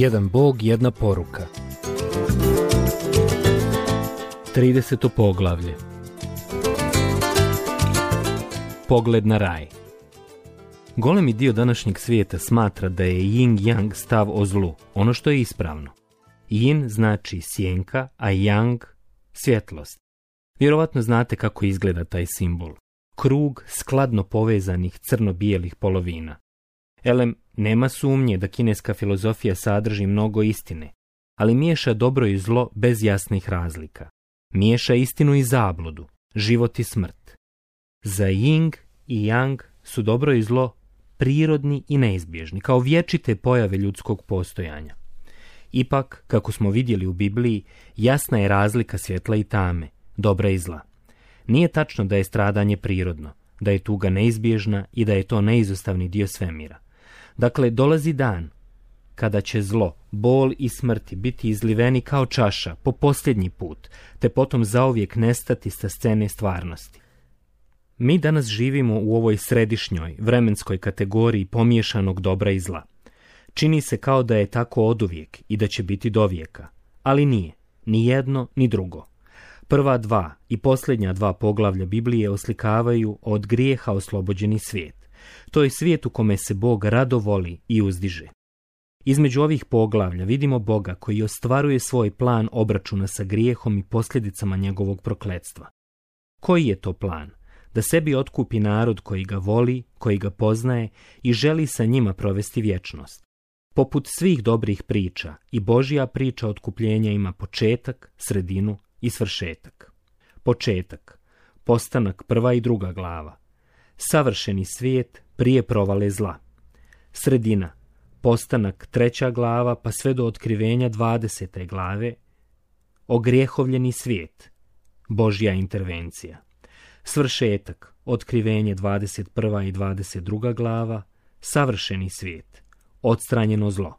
Jedan Bog, jedna poruka. 30. poglavlje Pogled na raj Golemi dio današnjeg svijeta smatra da je yin-yang stav o zlu, ono što je ispravno. Yin znači sjenka, a yang svjetlost. Vjerovatno znate kako izgleda taj simbol. Krug skladno povezanih crno-bijelih polovina. Elem nema sumnje da kineska filozofija sadrži mnogo istine, ali miješa dobro i zlo bez jasnih razlika. Miješa istinu i zabludu, život i smrt. Za Ying i Yang su dobro i zlo prirodni i neizbježni, kao vječite pojave ljudskog postojanja. Ipak, kako smo vidjeli u Bibliji, jasna je razlika svjetla i tame, dobra i zla. Nije tačno da je stradanje prirodno, da je tuga neizbježna i da je to neizostavni dio svemira. Dakle, dolazi dan kada će zlo, bol i smrti biti izliveni kao čaša po posljednji put, te potom zaovijek nestati sa scene stvarnosti. Mi danas živimo u ovoj središnjoj, vremenskoj kategoriji pomiješanog dobra i zla. Čini se kao da je tako oduvijek i da će biti dovijeka, ali nije, ni jedno ni drugo. Prva dva i posljednja dva poglavlja Biblije oslikavaju od grijeha oslobođeni svijet. To je svijet u kome se Bog rado voli i uzdiže. Između ovih poglavlja vidimo Boga koji ostvaruje svoj plan obračuna sa grijehom i posljedicama njegovog prokletstva. Koji je to plan? Da sebi otkupi narod koji ga voli, koji ga poznaje i želi sa njima provesti vječnost. Poput svih dobrih priča, i Božja priča otkupljenja ima početak, sredinu i svršetak. Početak, postanak prva i druga glava, Savršeni svijet prije provale zla. Sredina. Postanak treća glava pa sve do otkrivenja dvadesete glave. Ogrijehovljeni svijet. Božja intervencija. Svršetak. Otkrivenje 21. i 22. glava. Savršeni svijet. Odstranjeno zlo.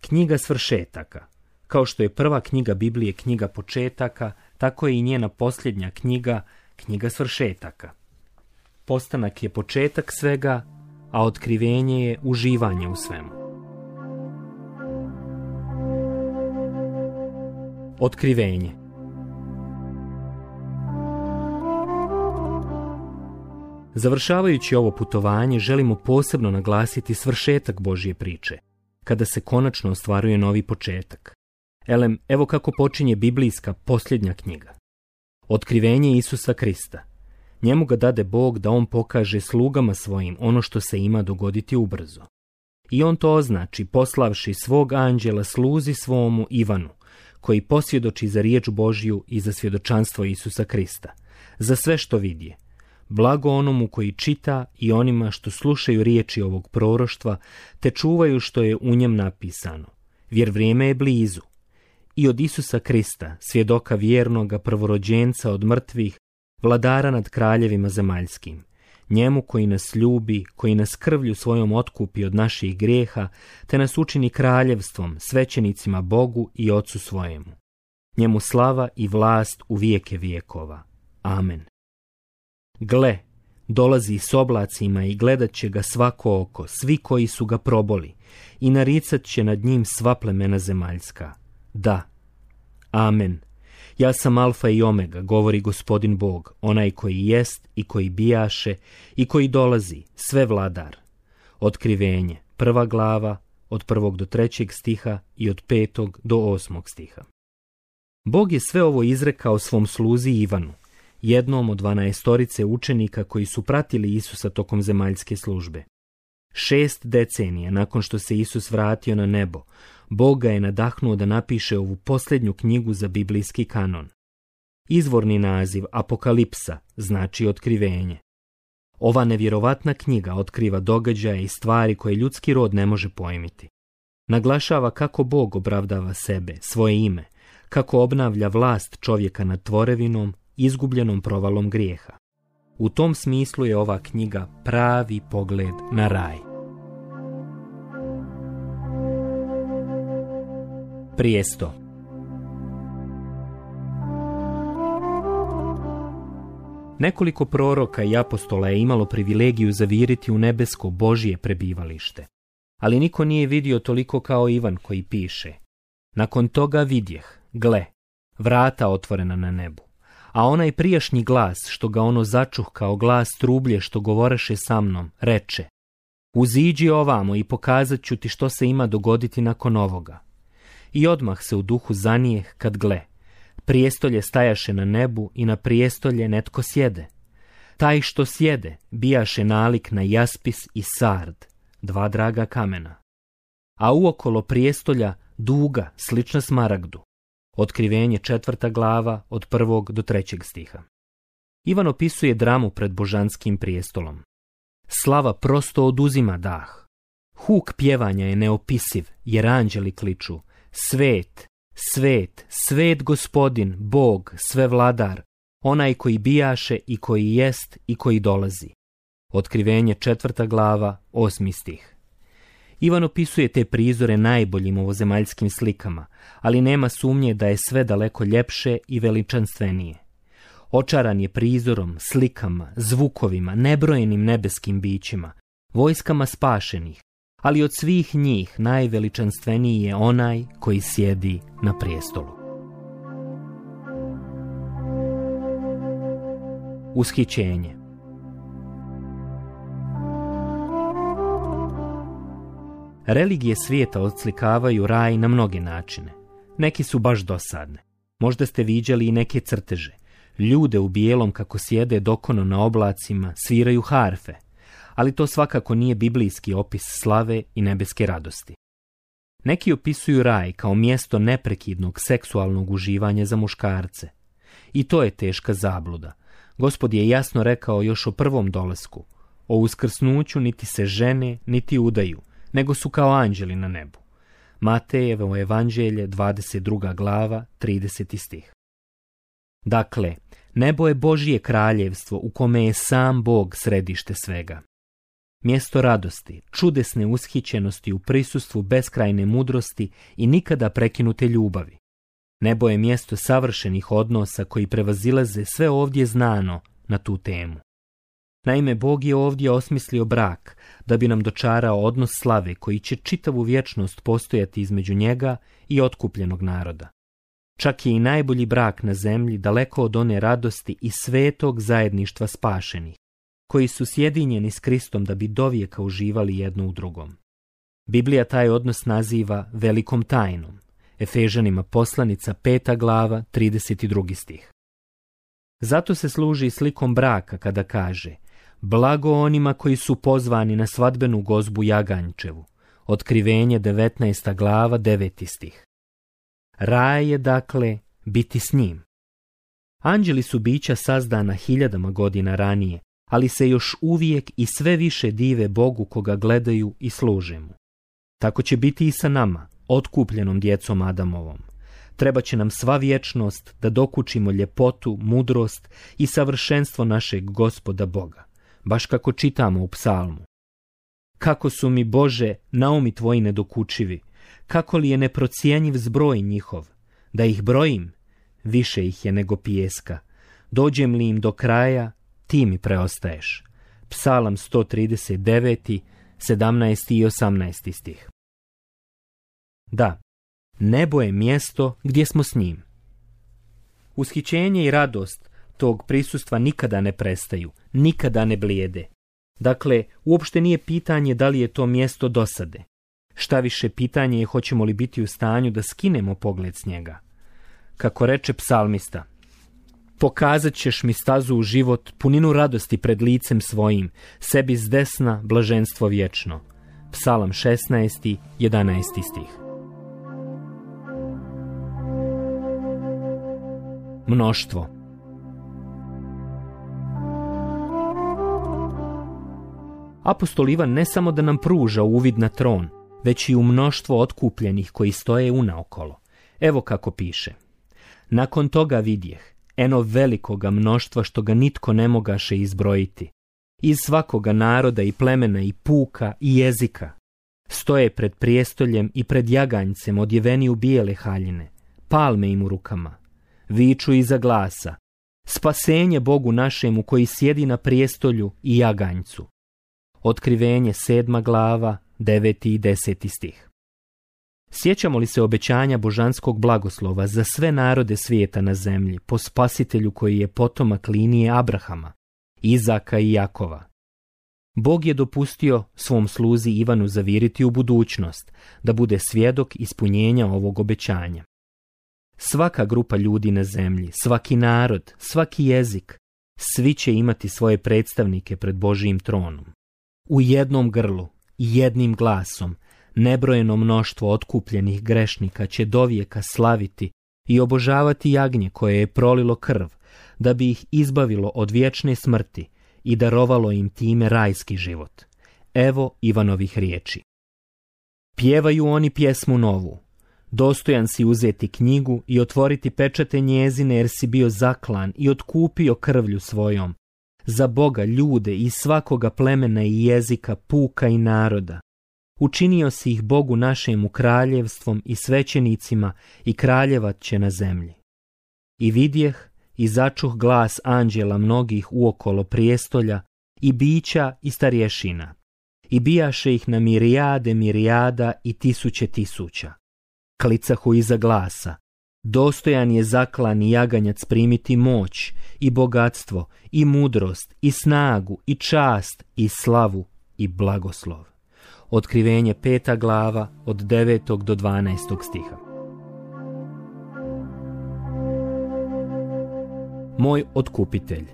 Knjiga svršetaka. Kao što je prva knjiga Biblije knjiga početaka, tako je i njena posljednja knjiga, knjiga svršetaka. Postanak je početak svega, a otkrivenje je uživanje u svemu. Otkrivenje Završavajući ovo putovanje, želimo posebno naglasiti svršetak Božje priče, kada se konačno ostvaruje novi početak. Elem, evo kako počinje biblijska posljednja knjiga. Otkrivenje Isusa Krista – njemu ga dade Bog da on pokaže slugama svojim ono što se ima dogoditi ubrzo. I on to označi poslavši svog anđela sluzi svomu Ivanu, koji posvjedoči za riječ Božju i za svjedočanstvo Isusa Krista, za sve što vidje. Blago onomu koji čita i onima što slušaju riječi ovog proroštva, te čuvaju što je u njem napisano, jer vrijeme je blizu. I od Isusa Krista, svjedoka vjernoga prvorođenca od mrtvih, vladara nad kraljevima zemaljskim, njemu koji nas ljubi, koji nas krvlju svojom otkupi od naših grijeha, te nas učini kraljevstvom, svećenicima Bogu i Ocu svojemu. Njemu slava i vlast u vijeke vijekova. Amen. Gle, dolazi s oblacima i gledat će ga svako oko, svi koji su ga proboli, i naricat će nad njim sva plemena zemaljska. Da. Amen. Ja sam alfa i omega, govori gospodin Bog, onaj koji jest i koji bijaše i koji dolazi, sve vladar. Otkrivenje, prva glava, od prvog do trećeg stiha i od petog do osmog stiha. Bog je sve ovo izrekao svom sluzi Ivanu, jednom od dvanaestorice učenika koji su pratili Isusa tokom zemaljske službe. Šest decenija nakon što se Isus vratio na nebo, Boga je nadahnuo da napiše ovu posljednju knjigu za biblijski kanon. Izvorni naziv Apokalipsa znači otkrivenje. Ova nevjerovatna knjiga otkriva događaje i stvari koje ljudski rod ne može pojmiti. Naglašava kako Bog opravdava sebe, svoje ime, kako obnavlja vlast čovjeka nad tvorevinom, izgubljenom provalom grijeha. U tom smislu je ova knjiga pravi pogled na raj. Prijesto. Nekoliko proroka i apostola je imalo privilegiju zaviriti u nebesko Božije prebivalište. Ali niko nije vidio toliko kao Ivan koji piše. Nakon toga vidjeh, gle, vrata otvorena na nebu. A onaj prijašnji glas, što ga ono začuh kao glas trublje što govoreše sa mnom, reče Uziđi ovamo i pokazat ću ti što se ima dogoditi nakon ovoga. I odmah se u duhu zanijeh kad gle. Prijestolje stajaše na nebu i na prijestolje netko sjede. Taj što sjede bijaše nalik na jaspis i sard, dva draga kamena. A uokolo prijestolja duga slična smaragdu. Otkrivenje četvrta glava od prvog do trećeg stiha. Ivan opisuje dramu pred božanskim prijestolom. Slava prosto oduzima dah. Huk pjevanja je neopisiv, jer anđeli kliču, Svet, svet, svet gospodin, Bog, sve vladar, onaj koji bijaše i koji jest i koji dolazi. Otkrivenje četvrta glava, osmi stih. Ivan opisuje te prizore najboljim ovozemaljskim slikama, ali nema sumnje da je sve daleko ljepše i veličanstvenije. Očaran je prizorom, slikama, zvukovima, nebrojenim nebeskim bićima, vojskama spašenih, ali od svih njih najveličanstveniji je onaj koji sjedi na prijestolu. Ushićenje Religije svijeta odslikavaju raj na mnoge načine. Neki su baš dosadne. Možda ste viđali i neke crteže. Ljude u bijelom kako sjede dokono na oblacima sviraju harfe – ali to svakako nije biblijski opis slave i nebeske radosti. Neki opisuju raj kao mjesto neprekidnog seksualnog uživanja za muškarce. I to je teška zabluda. Gospod je jasno rekao još o prvom dolasku. O uskrsnuću niti se žene, niti udaju, nego su kao anđeli na nebu. Matejevo evanđelje 22. glava 30. stih. Dakle, nebo je Božije kraljevstvo u kome je sam Bog središte svega. Mjesto radosti, čudesne ushićenosti u prisustvu beskrajne mudrosti i nikada prekinute ljubavi. Nebo je mjesto savršenih odnosa koji prevazilaze sve ovdje znano na tu temu. Naime, Bog je ovdje osmislio brak, da bi nam dočarao odnos slave koji će čitavu vječnost postojati između njega i otkupljenog naroda. Čak je i najbolji brak na zemlji daleko od one radosti i svetog zajedništva spašenih koji su sjedinjeni s Kristom da bi dovijeka uživali jedno u drugom. Biblija taj odnos naziva velikom tajnom, Efežanima poslanica peta glava 32. stih. Zato se služi slikom braka kada kaže Blago onima koji su pozvani na svadbenu gozbu Jagančevu, otkrivenje 19. glava 9. stih. je dakle biti s njim. Anđeli su bića sazdana hiljadama godina ranije, ali se još uvijek i sve više dive Bogu koga gledaju i služe mu. Tako će biti i sa nama, otkupljenom djecom Adamovom. Treba će nam sva vječnost da dokučimo ljepotu, mudrost i savršenstvo našeg gospoda Boga, baš kako čitamo u psalmu. Kako su mi, Bože, naumi tvoji nedokučivi, kako li je neprocijenjiv zbroj njihov, da ih brojim, više ih je nego pijeska. Dođem li im do kraja, ti mi preostaješ. Psalam 139, 17 i 18 stih. Da, nebo je mjesto gdje smo s njim. Ushićenje i radost tog prisustva nikada ne prestaju, nikada ne blijede. Dakle, uopšte nije pitanje da li je to mjesto dosade. Šta više pitanje je hoćemo li biti u stanju da skinemo pogled s njega. Kako reče psalmista – pokazat ćeš mi stazu u život, puninu radosti pred licem svojim, sebi zdesna, desna blaženstvo vječno. Psalam 16. 11. stih. Mnoštvo Apostol Ivan ne samo da nam pruža uvid na tron, već i u mnoštvo otkupljenih koji stoje unaokolo. Evo kako piše. Nakon toga vidjeh, eno velikoga mnoštva što ga nitko ne mogaše izbrojiti. Iz svakoga naroda i plemena i puka i jezika. Stoje pred prijestoljem i pred jaganjcem odjeveni u bijele haljine, palme im u rukama. Viču iza glasa, spasenje Bogu našemu koji sjedi na prijestolju i jaganjcu. Otkrivenje sedma glava, deveti i deseti stih. Sjećamo li se obećanja božanskog blagoslova za sve narode svijeta na zemlji po spasitelju koji je potomak linije Abrahama, Izaka i Jakova? Bog je dopustio svom sluzi Ivanu zaviriti u budućnost, da bude svjedok ispunjenja ovog obećanja. Svaka grupa ljudi na zemlji, svaki narod, svaki jezik, svi će imati svoje predstavnike pred Božijim tronom. U jednom grlu, jednim glasom, Nebrojeno mnoštvo otkupljenih grešnika će dovijeka slaviti i obožavati jagnje koje je prolilo krv, da bi ih izbavilo od vječne smrti i darovalo im time rajski život. Evo Ivanovih riječi. Pjevaju oni pjesmu novu. Dostojan si uzeti knjigu i otvoriti pečate njezine jer si bio zaklan i otkupio krvlju svojom. Za Boga, ljude i svakoga plemena i jezika, puka i naroda učinio si ih Bogu našemu kraljevstvom i svećenicima i kraljevat će na zemlji. I vidjeh i začuh glas anđela mnogih uokolo prijestolja i bića i starješina. I bijaše ih na mirijade mirijada i tisuće tisuća. Klicahu iza glasa. Dostojan je i jaganjac primiti moć i bogatstvo i mudrost i snagu i čast i slavu i blagoslov. Otkrivenje peta glava od 9. do 12. stiha. Moj otkupitelj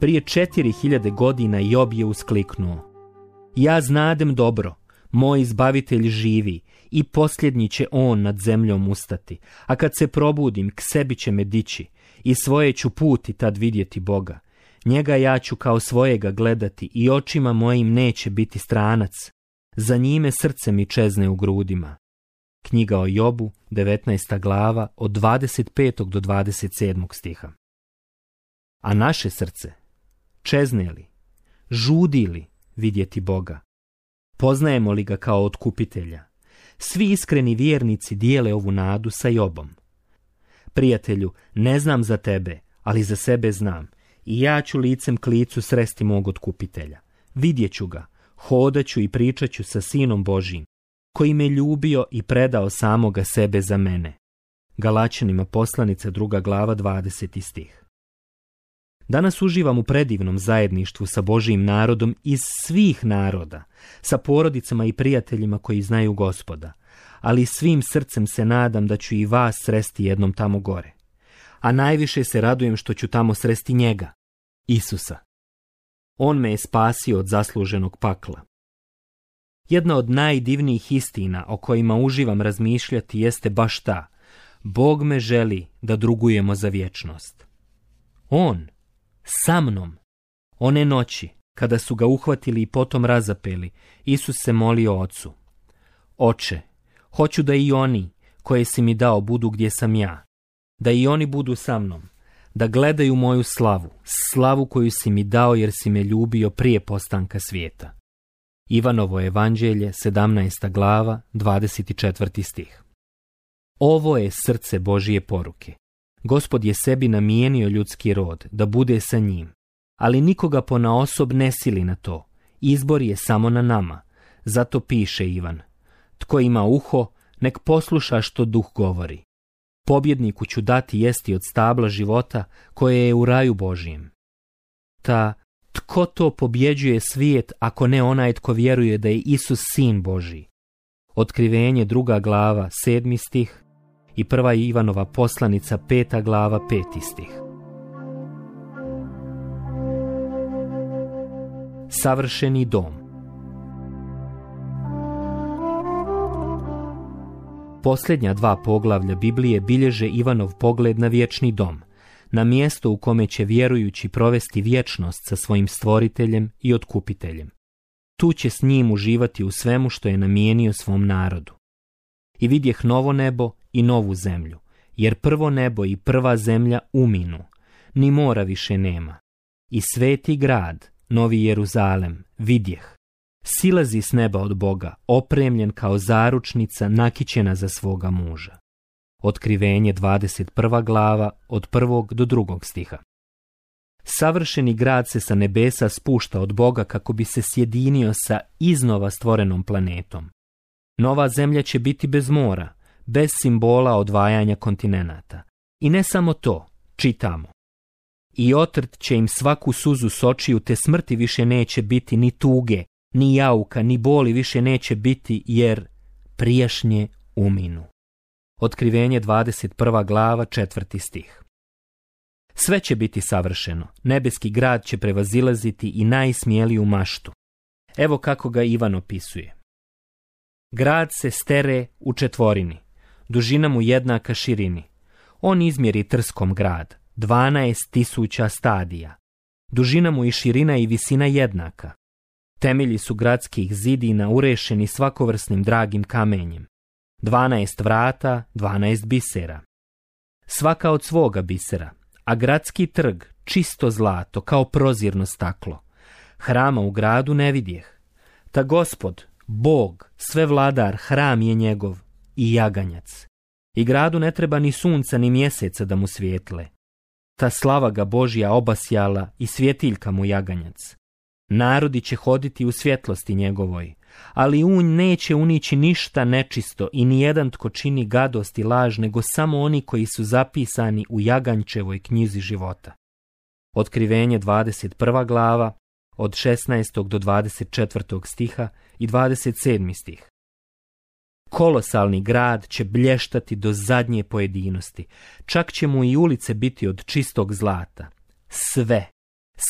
Prije četiri hiljade godina Job je uskliknuo. Ja znadem dobro, moj izbavitelj živi i posljednji će on nad zemljom ustati, a kad se probudim, k sebi će me dići i svoje ću puti tad vidjeti Boga Njega ja ću kao svojega gledati i očima mojim neće biti stranac. Za njime srce mi čezne u grudima. Knjiga o Jobu, 19. glava, od 25. do 27. stiha. A naše srce, čezne li, žudi li vidjeti Boga? Poznajemo li ga kao otkupitelja? Svi iskreni vjernici dijele ovu nadu sa Jobom. Prijatelju, ne znam za tebe, ali za sebe znam – i ja ću licem klicu licu sresti mog otkupitelja. Vidjet ću ga, hodaću i pričat ću sa sinom Božim, koji me ljubio i predao samoga sebe za mene. Galačanima poslanica druga glava 20. stih. Danas uživam u predivnom zajedništvu sa Božijim narodom iz svih naroda, sa porodicama i prijateljima koji znaju gospoda, ali svim srcem se nadam da ću i vas sresti jednom tamo gore a najviše se radujem što ću tamo sresti njega, Isusa. On me je spasio od zasluženog pakla. Jedna od najdivnijih istina o kojima uživam razmišljati jeste baš ta. Bog me želi da drugujemo za vječnost. On, sa mnom, one noći, kada su ga uhvatili i potom razapeli, Isus se molio ocu. Oče, hoću da i oni, koje si mi dao, budu gdje sam ja, da i oni budu sa mnom, da gledaju moju slavu, slavu koju si mi dao jer si me ljubio prije postanka svijeta. Ivanovo evanđelje, 17. glava, 24. stih. Ovo je srce Božije poruke. Gospod je sebi namijenio ljudski rod, da bude sa njim, ali nikoga ponaosob ne sili na to. Izbor je samo na nama. Zato piše Ivan. Tko ima uho, nek posluša što duh govori pobjedniku ću dati jesti od stabla života koje je u raju Božijem. Ta tko to pobjeđuje svijet ako ne onaj tko vjeruje da je Isus sin Boži? Otkrivenje druga glava sedmi stih i prva Ivanova poslanica peta glava peti stih. Savršeni dom Posljednja dva poglavlja Biblije bilježe Ivanov pogled na vječni dom, na mjesto u kome će vjerujući provesti vječnost sa svojim stvoriteljem i otkupiteljem. Tu će s njim uživati u svemu što je namijenio svom narodu. I vidjeh novo nebo i novu zemlju, jer prvo nebo i prva zemlja uminu, ni mora više nema. I sveti grad, Novi Jeruzalem, vidjeh, silazi s neba od Boga, opremljen kao zaručnica nakićena za svoga muža. Otkrivenje 21. glava od 1. do 2. stiha. Savršeni grad se sa nebesa spušta od Boga kako bi se sjedinio sa iznova stvorenom planetom. Nova zemlja će biti bez mora, bez simbola odvajanja kontinenata. I ne samo to, čitamo. I otrt će im svaku suzu s te smrti više neće biti ni tuge, ni jauka, ni boli više neće biti jer prijašnje uminu. Otkrivenje 21. glava 4. stih Sve će biti savršeno, nebeski grad će prevazilaziti i najsmijeliju maštu. Evo kako ga Ivan opisuje. Grad se stere u četvorini, dužina mu jednaka širini. On izmjeri trskom grad, 12.000 stadija. Dužina mu i širina i visina jednaka. Temelji su gradskih zidina urešeni svakovrsnim dragim kamenjem. Dvanaest vrata, dvanaest bisera. Svaka od svoga bisera, a gradski trg čisto zlato kao prozirno staklo. Hrama u gradu ne vidjeh. Ta gospod, Bog, sve vladar, hram je njegov i jaganjac. I gradu ne treba ni sunca ni mjeseca da mu svijetle. Ta slava ga Božja obasjala i svjetiljka mu jaganjac. Narodi će hoditi u svjetlosti njegovoj, ali unj neće unići ništa nečisto i nijedan tko čini gadost i laž, nego samo oni koji su zapisani u Jagančevoj knjizi života. Otkrivenje 21. glava od 16. do 24. stiha i 27. stih. Kolosalni grad će blještati do zadnje pojedinosti, čak će mu i ulice biti od čistog zlata. Sve,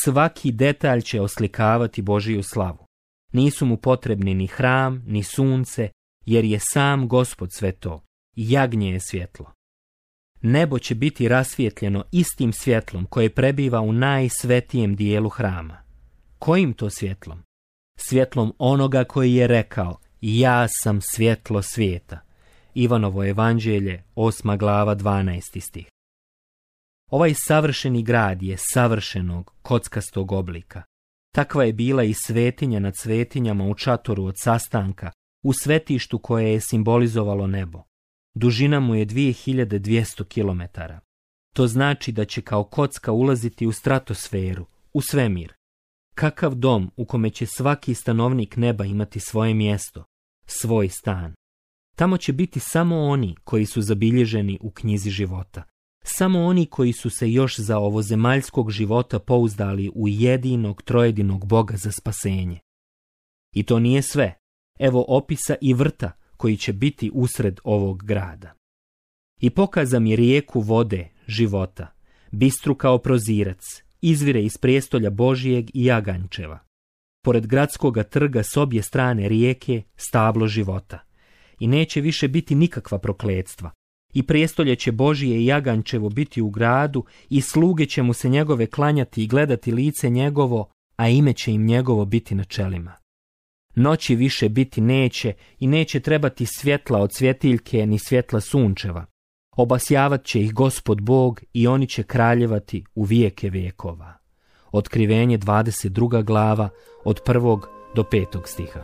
Svaki detalj će oslikavati Božiju slavu. Nisu mu potrebni ni hram, ni sunce, jer je sam gospod sve to. Jagnje je svjetlo. Nebo će biti rasvjetljeno istim svjetlom koje prebiva u najsvetijem dijelu hrama. Kojim to svjetlom? Svjetlom onoga koji je rekao, ja sam svjetlo svijeta. Ivanovo evanđelje, osma glava, 12. stih. Ovaj savršeni grad je savršenog, kockastog oblika. Takva je bila i svetinja nad svetinjama u čatoru od sastanka, u svetištu koje je simbolizovalo nebo. Dužina mu je 2200 km. To znači da će kao kocka ulaziti u stratosferu, u svemir. Kakav dom u kome će svaki stanovnik neba imati svoje mjesto, svoj stan. Tamo će biti samo oni koji su zabilježeni u knjizi života, samo oni koji su se još za ovo zemaljskog života pouzdali u jedinog trojedinog Boga za spasenje. I to nije sve. Evo opisa i vrta koji će biti usred ovog grada. I pokaza mi rijeku vode, života, bistru kao prozirac, izvire iz prijestolja Božijeg i Jagančeva. Pored gradskoga trga s obje strane rijeke stablo života. I neće više biti nikakva prokledstva, i prijestolje će Božije i Jagančevo biti u gradu i sluge će mu se njegove klanjati i gledati lice njegovo, a ime će im njegovo biti na čelima. Noći više biti neće i neće trebati svjetla od svjetiljke ni svjetla sunčeva. Obasjavat će ih gospod Bog i oni će kraljevati u vijeke vijekova. Otkrivenje 22. glava od 1. do 5. stiha.